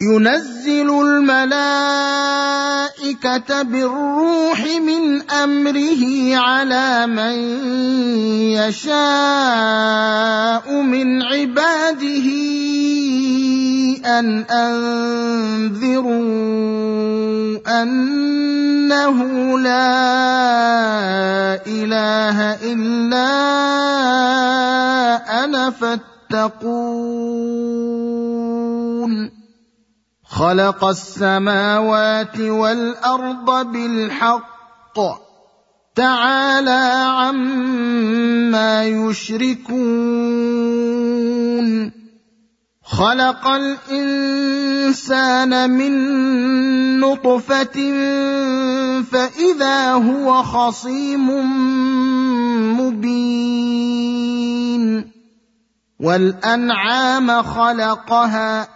ينزل الملائكة بالروح من أمره على من يشاء من عباده أن أنذروا أنه لا إله إلا أنا فاتقون. خلق السماوات والأرض بالحق. تعالى عما يشركون. خلق الإنسان من نطفة فإذا هو خصيم مبين. والأنعام خلقها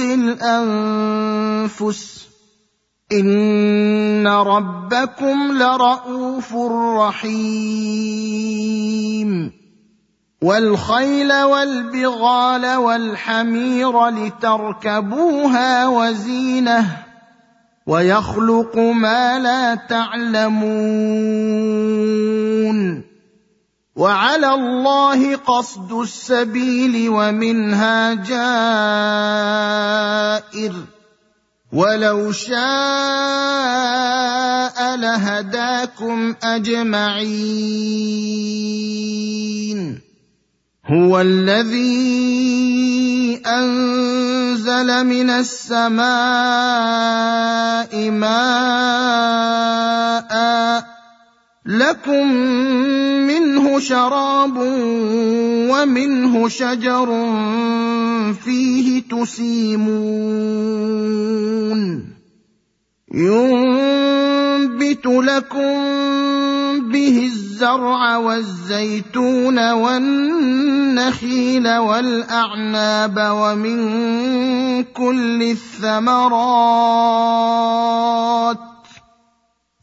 الأنفس. إن ربكم لرءوف رحيم. والخيل والبغال والحمير لتركبوها وزينة. ويخلق ما لا تعلمون. وعلى الله قصد السبيل ومنها جائر. ولو شاء لهداكم أجمعين. هو الذي أنزل من السماء ماء لكم منه شراب ومنه شجر فيه تسيمون. ينبت لكم به الزرع والزيتون والنخيل والأعناب ومن كل الثمرات.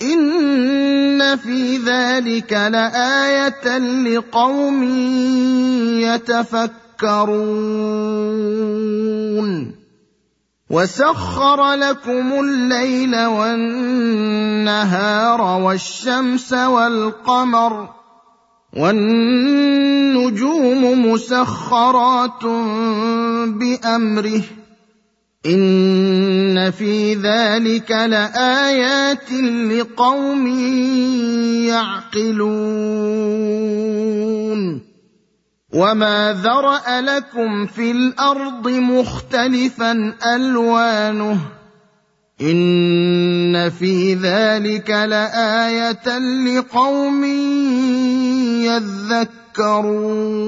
ان في ذلك لايه لقوم يتفكرون وسخر لكم الليل والنهار والشمس والقمر والنجوم مسخرات بامره ان في ذلك لايات لقوم يعقلون وما ذرا لكم في الأرض مختلفا الوانه ان في ذلك لايه لقوم يذكرون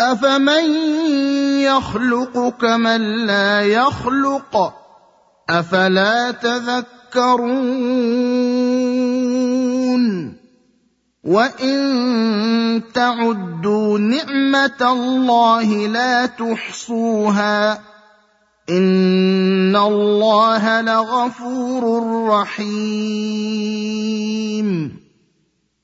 افمن يخلق كمن لا يخلق افلا تذكرون وان تعدوا نعمه الله لا تحصوها ان الله لغفور رحيم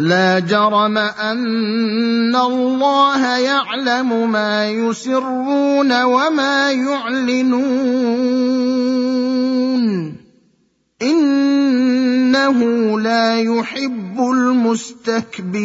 لا جرم أن الله يعلم ما يسرون وما يعلنون. إنه لا يحب المستكبرين.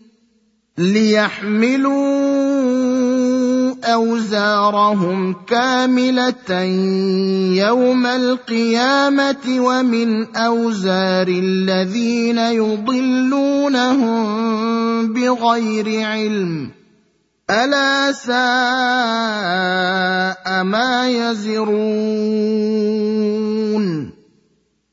ليحملوا أوزارهم كاملة يوم القيامة ومن أوزار الذين يضلونهم بغير علم. ألا ساء ما يزرون.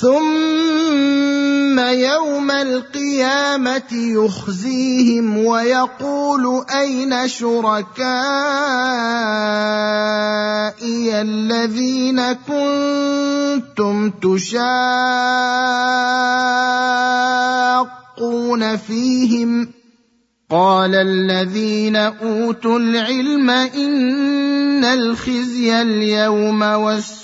ثم يوم القيامه يخزيهم ويقول اين شركائي الذين كنتم تشاقون فيهم قال الذين اوتوا العلم ان الخزي اليوم والسوء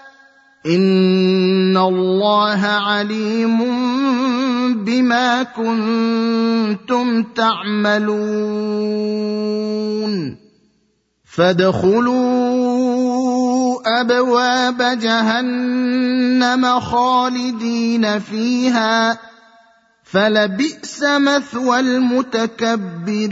ان الله عليم بما كنتم تعملون فادخلوا ابواب جهنم خالدين فيها فلبئس مثوى المتكبرين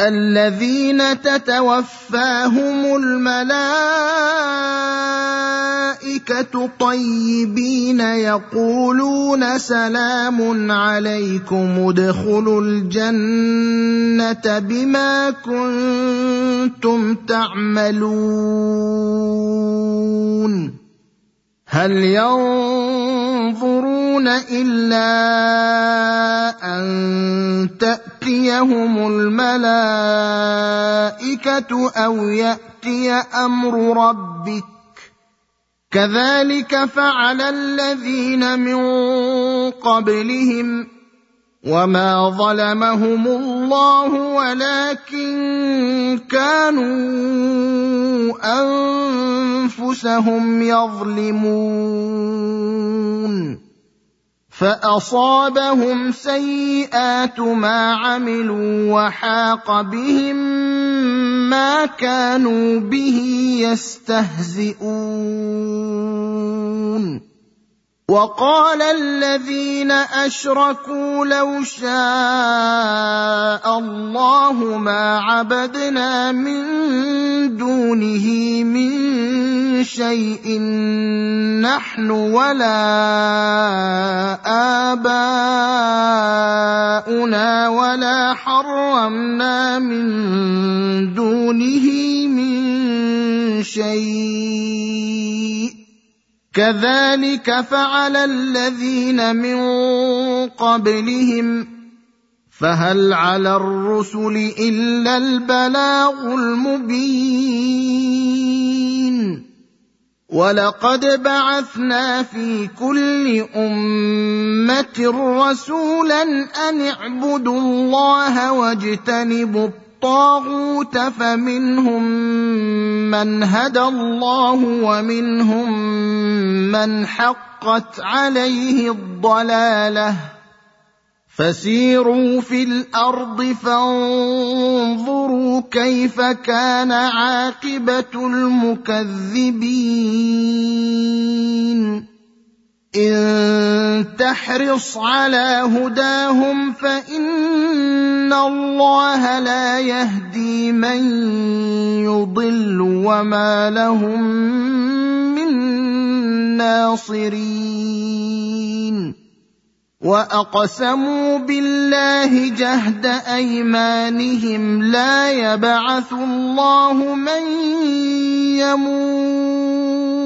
الذين تتوفاهم الملائكة طيبين يقولون سلام عليكم ادخلوا الجنة بما كنتم تعملون. هل ينظرون إلا أن تاتيهم الملائكه أو ياتي أمر ربك كذلك فعل الذين من قبلهم وما ظلمهم الله ولكن كانوا انفسهم يظلمون فأصابهم سيئات ما عملوا وحاق بهم ما كانوا به يستهزئون. وقال الذين أشركوا لو شاء الله ما عبدنا من دونه من شيء نحن ولا آباؤنا ولا حرمنا من دونه من شيء كذلك فعل الذين من قبلهم فهل على الرسل إلا البلاغ المبين ولقد بعثنا في كل أمة رسولا أن اعبدوا الله واجتنبوا الطاغوت فمنهم من هدى الله ومنهم من حقت عليه الضلاله. فسيروا في الأرض فانظروا كيف كان عاقبة المكذبين. إن تحرص على هداهم فإن الله لا يهدي من يضل وما لهم من ناصرين. وأقسموا بالله جهد أيمانهم لا يبعث الله من يموت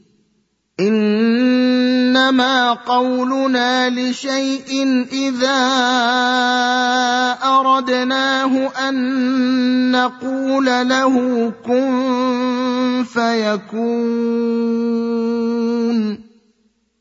إنما قولنا لشيء إذا أردناه أن نقول له كن فيكون.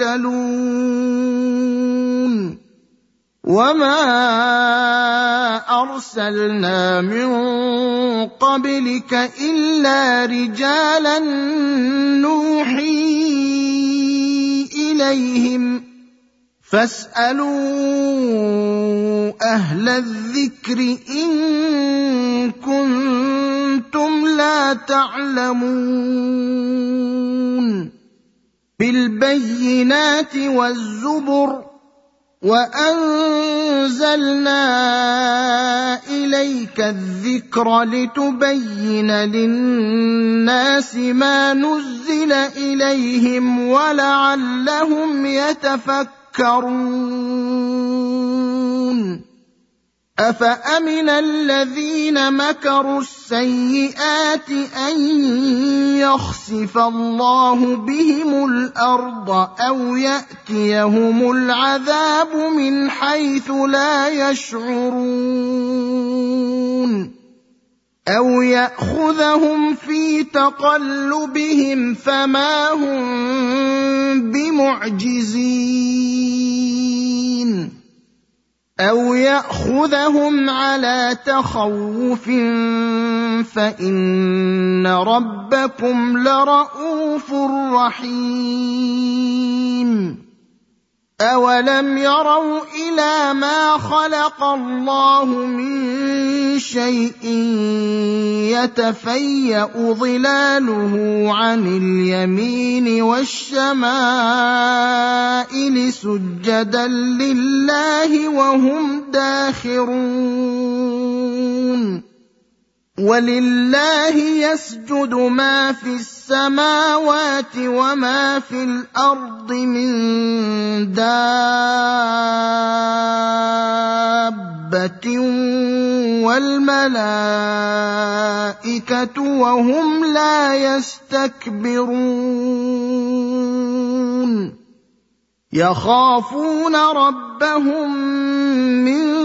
يتوكلون. وما ارسلنا من قبلك الا رجالا نوحي اليهم فاسالوا أهل الذكر ان كنتم لا تعلمون. بالبينات والزبر وأنزلنا إليك الذكر لتبين للناس ما نزل إليهم ولعلهم يتفكرون. افامن الذين مكروا السيئات ان يخسف الله بهم الأرض أو ياتيهم العذاب من حيث لا يشعرون أو ياخذهم في تقلبهم فما هم بمعجزين أو ياخذهم على تخوف فان ربكم لرءوف رحيم اولم يروا إلى ما خلق الله من شيء يتفيا ظلاله عن اليمين والشمائل سجدا لله وهم داخرون ولله يسجد ما في السماوات وما في الأرض من دابة والملائكة وهم لا يستكبرون. يخافون ربهم من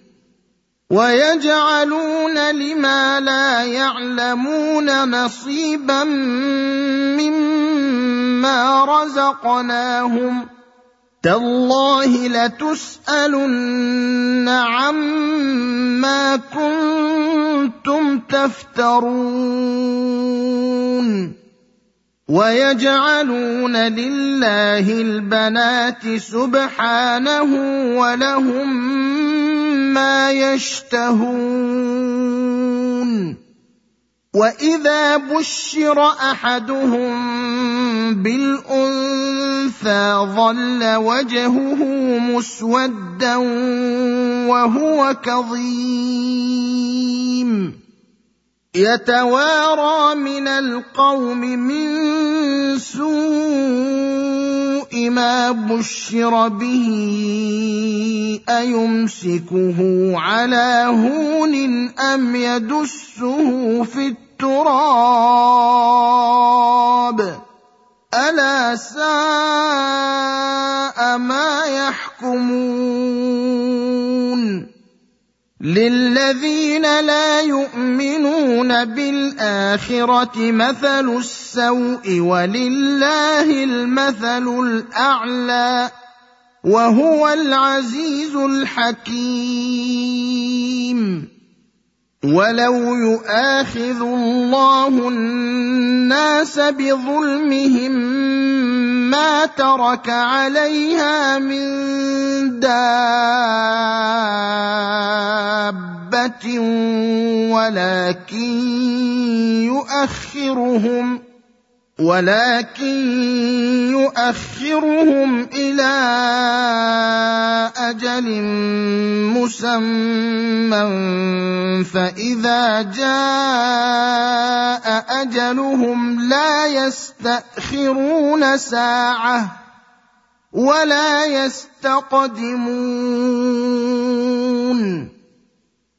ويجعلون لما لا يعلمون نصيبا مما رزقناهم تالله لتسألن عما كنتم تفترون ويجعلون لله البنات سبحانه ولهم ما يشتهون وإذا بشر أحدهم بالأنثى ظل وجهه مسودا وهو كظيم. يتوارى من القوم من سوء ما بشر به أيمسكه على هون أم يدسه في التراب؟ ألا ساء ما يحكمون للذين لا يؤمنون بالاخره مثل السوء ولله المثل الاعلى وهو العزيز الحكيم ولو يؤاخذ الله الناس بظلمهم ما ترك عليها من دابه ولكن يؤخرهم ولكن يؤخرهم إلى أجل مسمى فإذا جاء أجلهم لا يستأخرون ساعة ولا يستقدمون.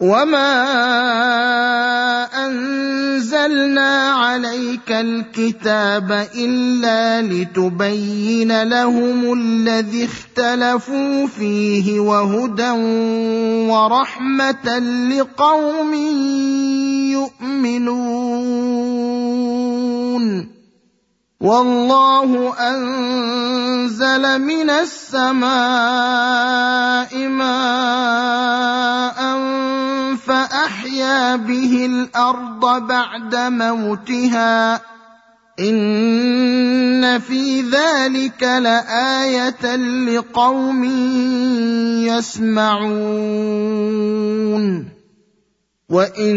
وما انزلنا عليك الكتاب الا لتبين لهم الذي اختلفوا فيه وهدى ورحمه لقوم يؤمنون والله أنزل من السماء ماء فأحيا به الأرض بعد موتها. إن في ذلك لآية لقوم يسمعون. وإن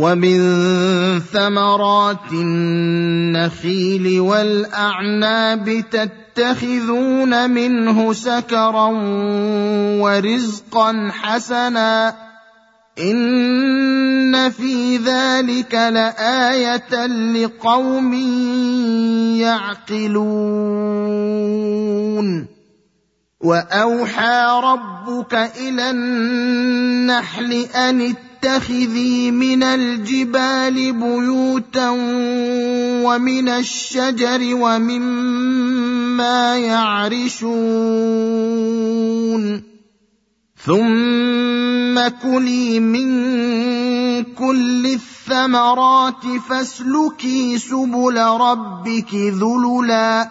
ومن ثمرات النخيل والأعناب تتخذون منه سكرا ورزقا حسنا إن في ذلك لآية لقوم يعقلون وأوحى ربك إلى النحل أن تتخذي من الجبال بيوتا ومن الشجر ومما يعرشون. ثم كلي من كل الثمرات فاسلكي سبل ربك ذللا.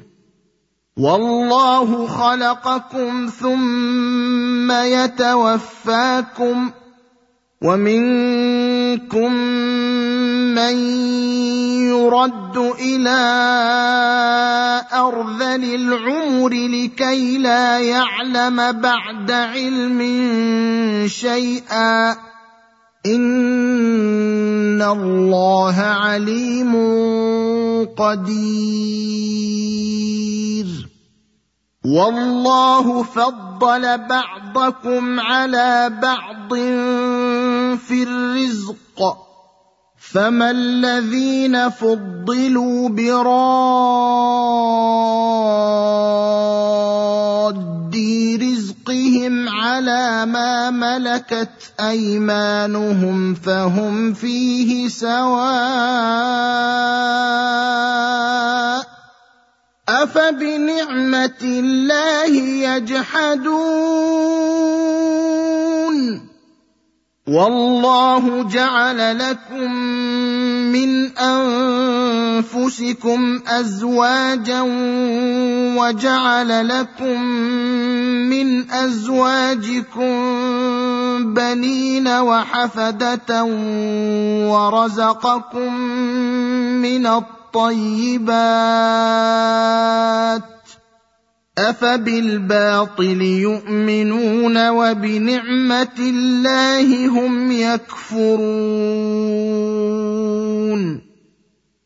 والله خلقكم ثم يتوفاكم ومنكم من يرد إلى أرذل العمر لكي لا يعلم بعد علم شيئا ان الله عليم قدير والله فضل بعضكم على بعض في الرزق فما الذين فضلوا براد رزقهم على ما ملكت أيمانهم فهم فيه سواء أفبنعمة الله يجحدون والله جعل لكم من أنفسكم أزواجا وجعل لكم من أزواجكم بنين وحفدة ورزقكم من الطيبات أفبالباطل يؤمنون وبنعمة الله هم يكفرون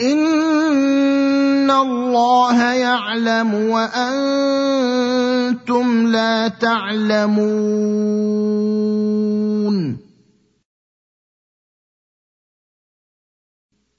ان الله يعلم وأنتم لا تعلمون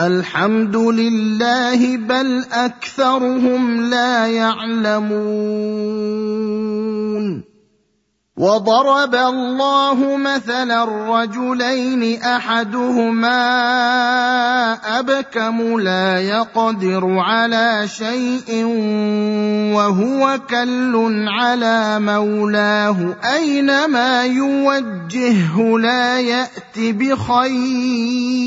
الحمد لله بل اكثرهم لا يعلمون وضرب الله مثلا الرجلين احدهما ابكم لا يقدر على شيء وهو كل على مولاه اينما يوجهه لا يات بخير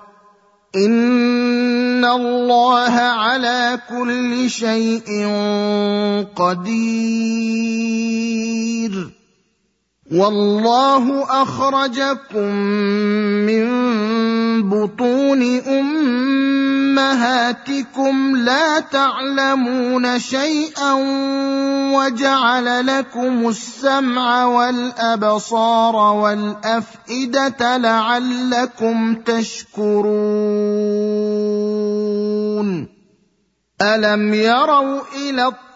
ان الله على كل شيء قدير والله أخرجكم من بطون أمهاتكم لا تعلمون شيئا وجعل لكم السمع والأبصار والأفئدة لعلكم تشكرون. ألم يروا إلى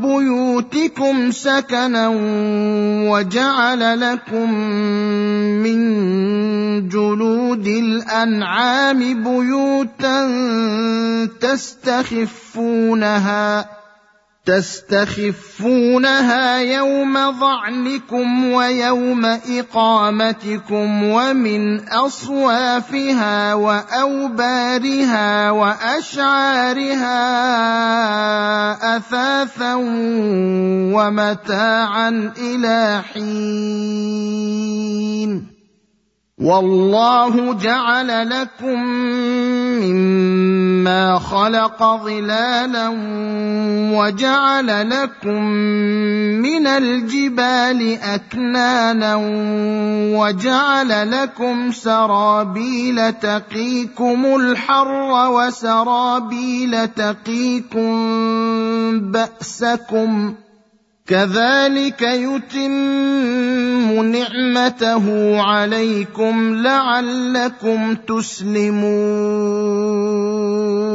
بيوتكم سكنا وجعل لكم من جلود الأنعام بيوتا تستخفونها تستخفونها يوم ظعنكم ويوم إقامتكم ومن أصوافها وأوبارها وأشعارها أثاثا ومتاعا إلى حين. والله جعل لكم مما خلق ظلالا وجعل لكم من الجبال اكنانا وجعل لكم سرابيل تقيكم الحر وسرابيل تقيكم باسكم كذلك يتم نعمته عليكم لعلكم تسلمون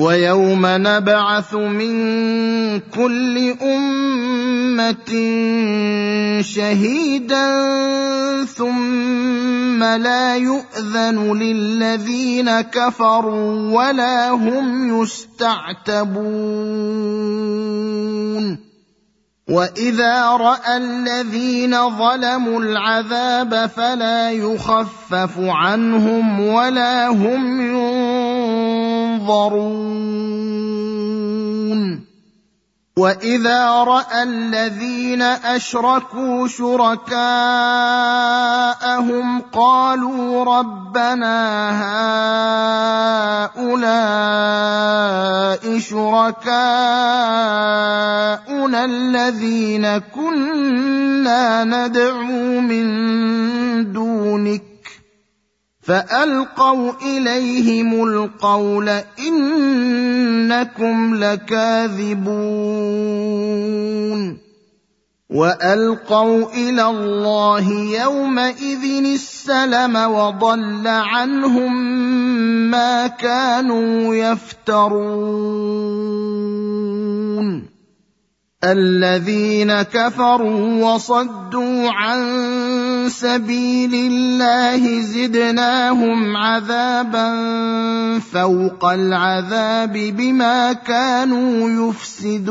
ويوم نبعث من كل أمة شهيدا ثم لا يؤذن للذين كفروا ولا هم يستعتبون. واذا راى الذين ظلموا العذاب فلا يخفف عنهم ولا هم ينظرون واذا راى الذين اشركوا شركاءهم قالوا ربنا هؤلاء شركاءنا الذين كنا ندعو من دونك فألقوا إليهم القول إنكم لكاذبون. وألقوا إلى الله يومئذ السلم وضل عنهم ما كانوا يفترون. الذين كفروا وصدوا عن سبيل الله زدناهم عذابا فوق العذاب بما كانوا يفسدون.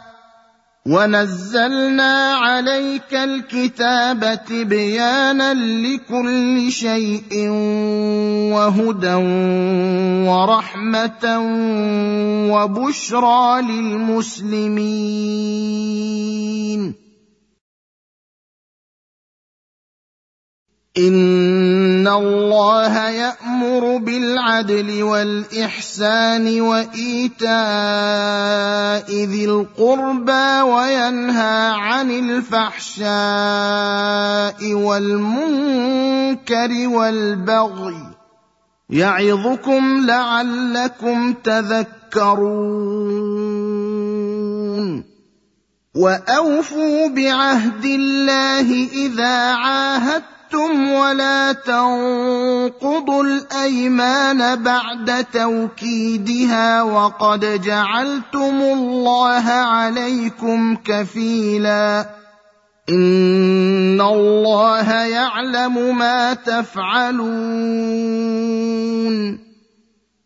ونزلنا عليك الكتاب تبيانا لكل شيء وهدى ورحمه وبشرى للمسلمين ان الله يامر بالعدل والاحسان وايتاء ذي القربى وينهى عن الفحشاء والمنكر والبغي يعظكم لعلكم تذكرون واوفوا بعهد الله اذا عاهدتم عاهدتم ولا تنقضوا الايمان بعد توكيدها وقد جعلتم الله عليكم كفيلا ان الله يعلم ما تفعلون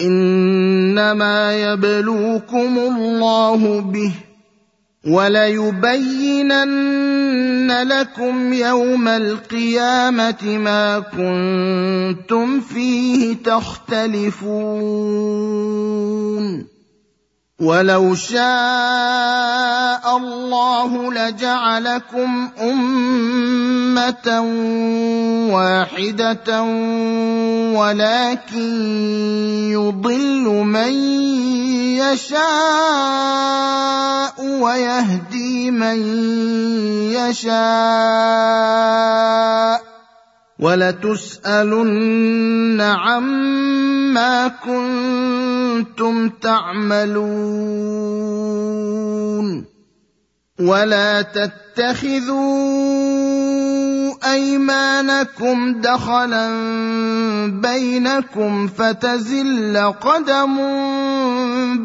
إنما يبلوكم الله به وليبينن لكم يوم القيامة ما كنتم فيه تختلفون. ولو شاء الله لجعلكم أمة واحدة ولكن يضل من يشاء ويهدي من يشاء ولتسألن عما كنتم تعملون. ولا تتخذوا أيمانكم دخلا بينكم فتزل قدم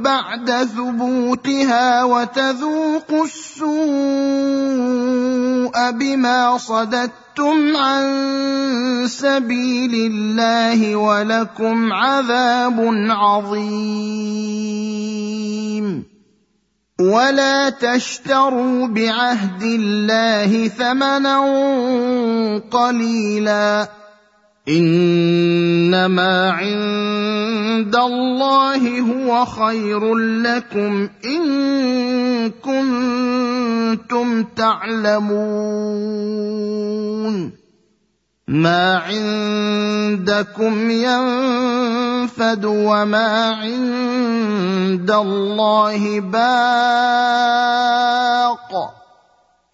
بعد ثبوتها وتذوقوا السوء بما صددتم. عن سبيل الله ولكم عذاب عظيم. ولا تشتروا بعهد الله ثمنا قليلا. إنما عند الله هو خير لكم إن كنتم تعلمون. ما عندكم ينفد وما عند الله باق.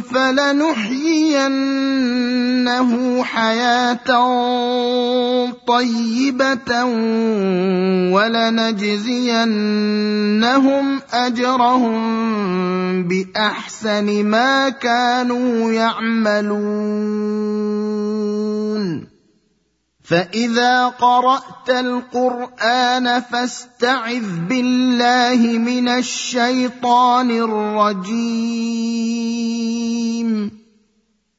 فلنحيينه حياة طيبة ولنجزينهم أجرهم بأحسن ما كانوا يعملون. فإذا قرأت القرآن فاستعذ بالله من الشيطان الرجيم.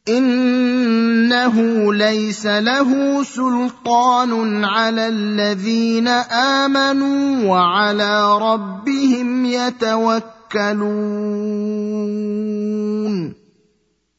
إنه ليس له سلطان على الذين آمنوا وعلى ربهم يتوكلون.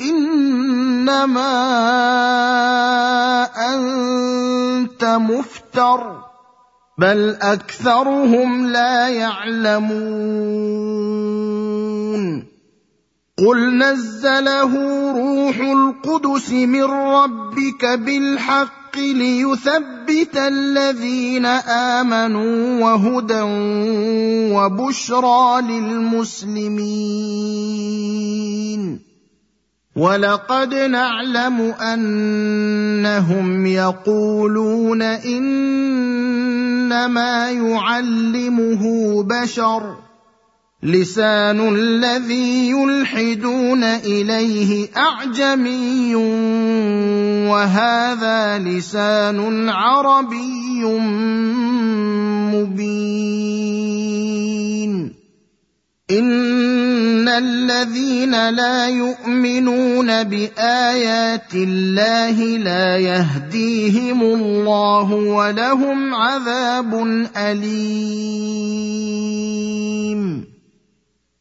إنما أنت مفتر بل أكثرهم لا يعلمون. قل نزله روح القدس من ربك بالحق ليثبت الذين آمنوا وهدى وبشرى للمسلمين. ولقد نعلم أنهم يقولون إنما يعلمه بشر لسان الذي يلحدون إليه أعجمي وهذا لسان عربي مبين ان الذين لا يؤمنون بايات الله لا يهديهم الله ولهم عذاب اليم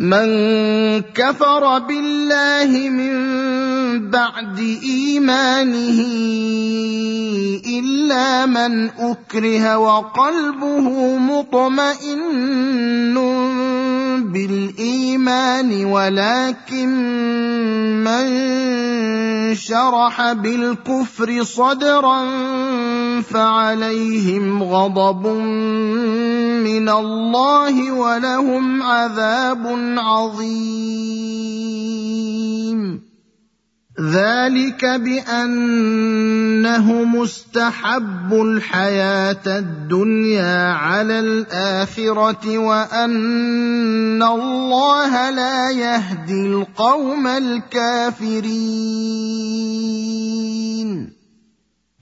من كفر بالله من بعد إيمانه إلا من أكره وقلبه مطمئن بالإيمان ولكن من شرح بالكفر صدرا فعليهم غضب من الله ولهم عذاب عظيم. ذلك بأنه مستحب الحياة الدنيا على الآخرة وأن الله لا يهدي القوم الكافرين.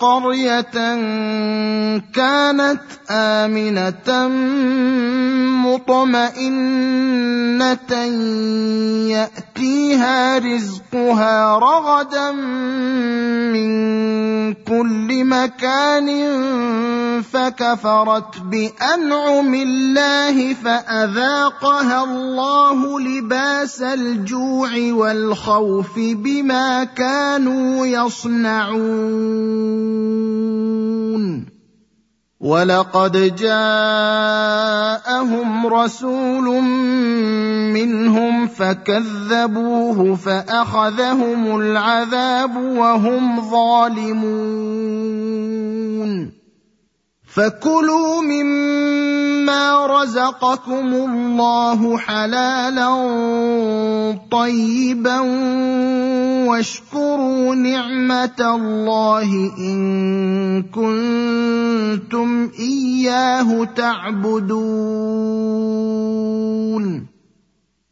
قرية كانت آمنة مطمئنة يأتيها رزقها رغدا من كل مكان فكفرت بأنعم الله فأذاقها الله لباس الجوع والخوف بما كانوا يصنعون. ولقد جاءهم رسول منهم فكذبوه فأخذهم العذاب وهم ظالمون. فكلوا مما رزقكم الله حلالا طيبا واشكروا نعمه الله ان كنتم اياه تعبدون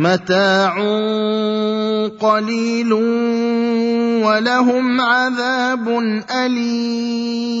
متاع قليل ولهم عذاب أليم.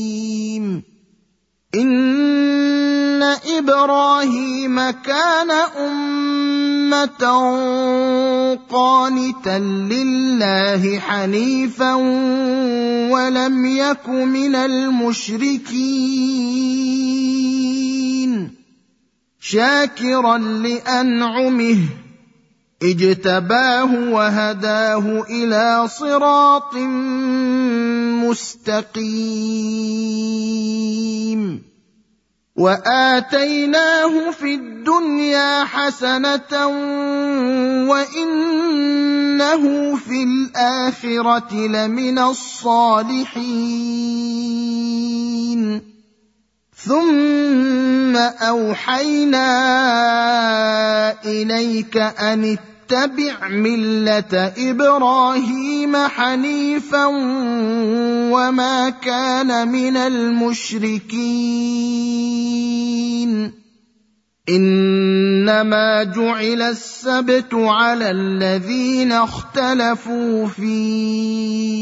ان إبراهيم كان امه قانتا لله حنيفا ولم يك من المشركين شاكرا لانعمه اجتباه وهداه إلى صراط مستقيم. وآتيناه في الدنيا حسنة وإنه في الآخرة لمن الصالحين. ثم أوحينا إليك أن اتبع ملة إبراهيم حنيفا وما كان من المشركين. إنما جعل السبت على الذين اختلفوا فيه.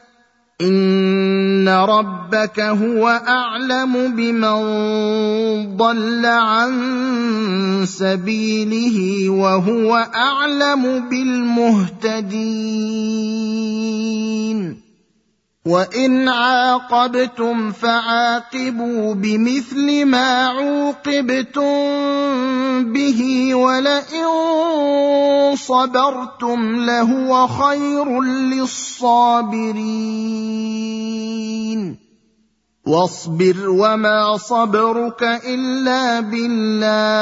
ان ربك هو اعلم بمن ضل عن سبيله وهو اعلم بالمهتدين وان عاقبتم فعاقبوا بمثل ما عوقبتم به ولئن صبرتم لهو خير للصابرين واصبر وما صبرك الا بالله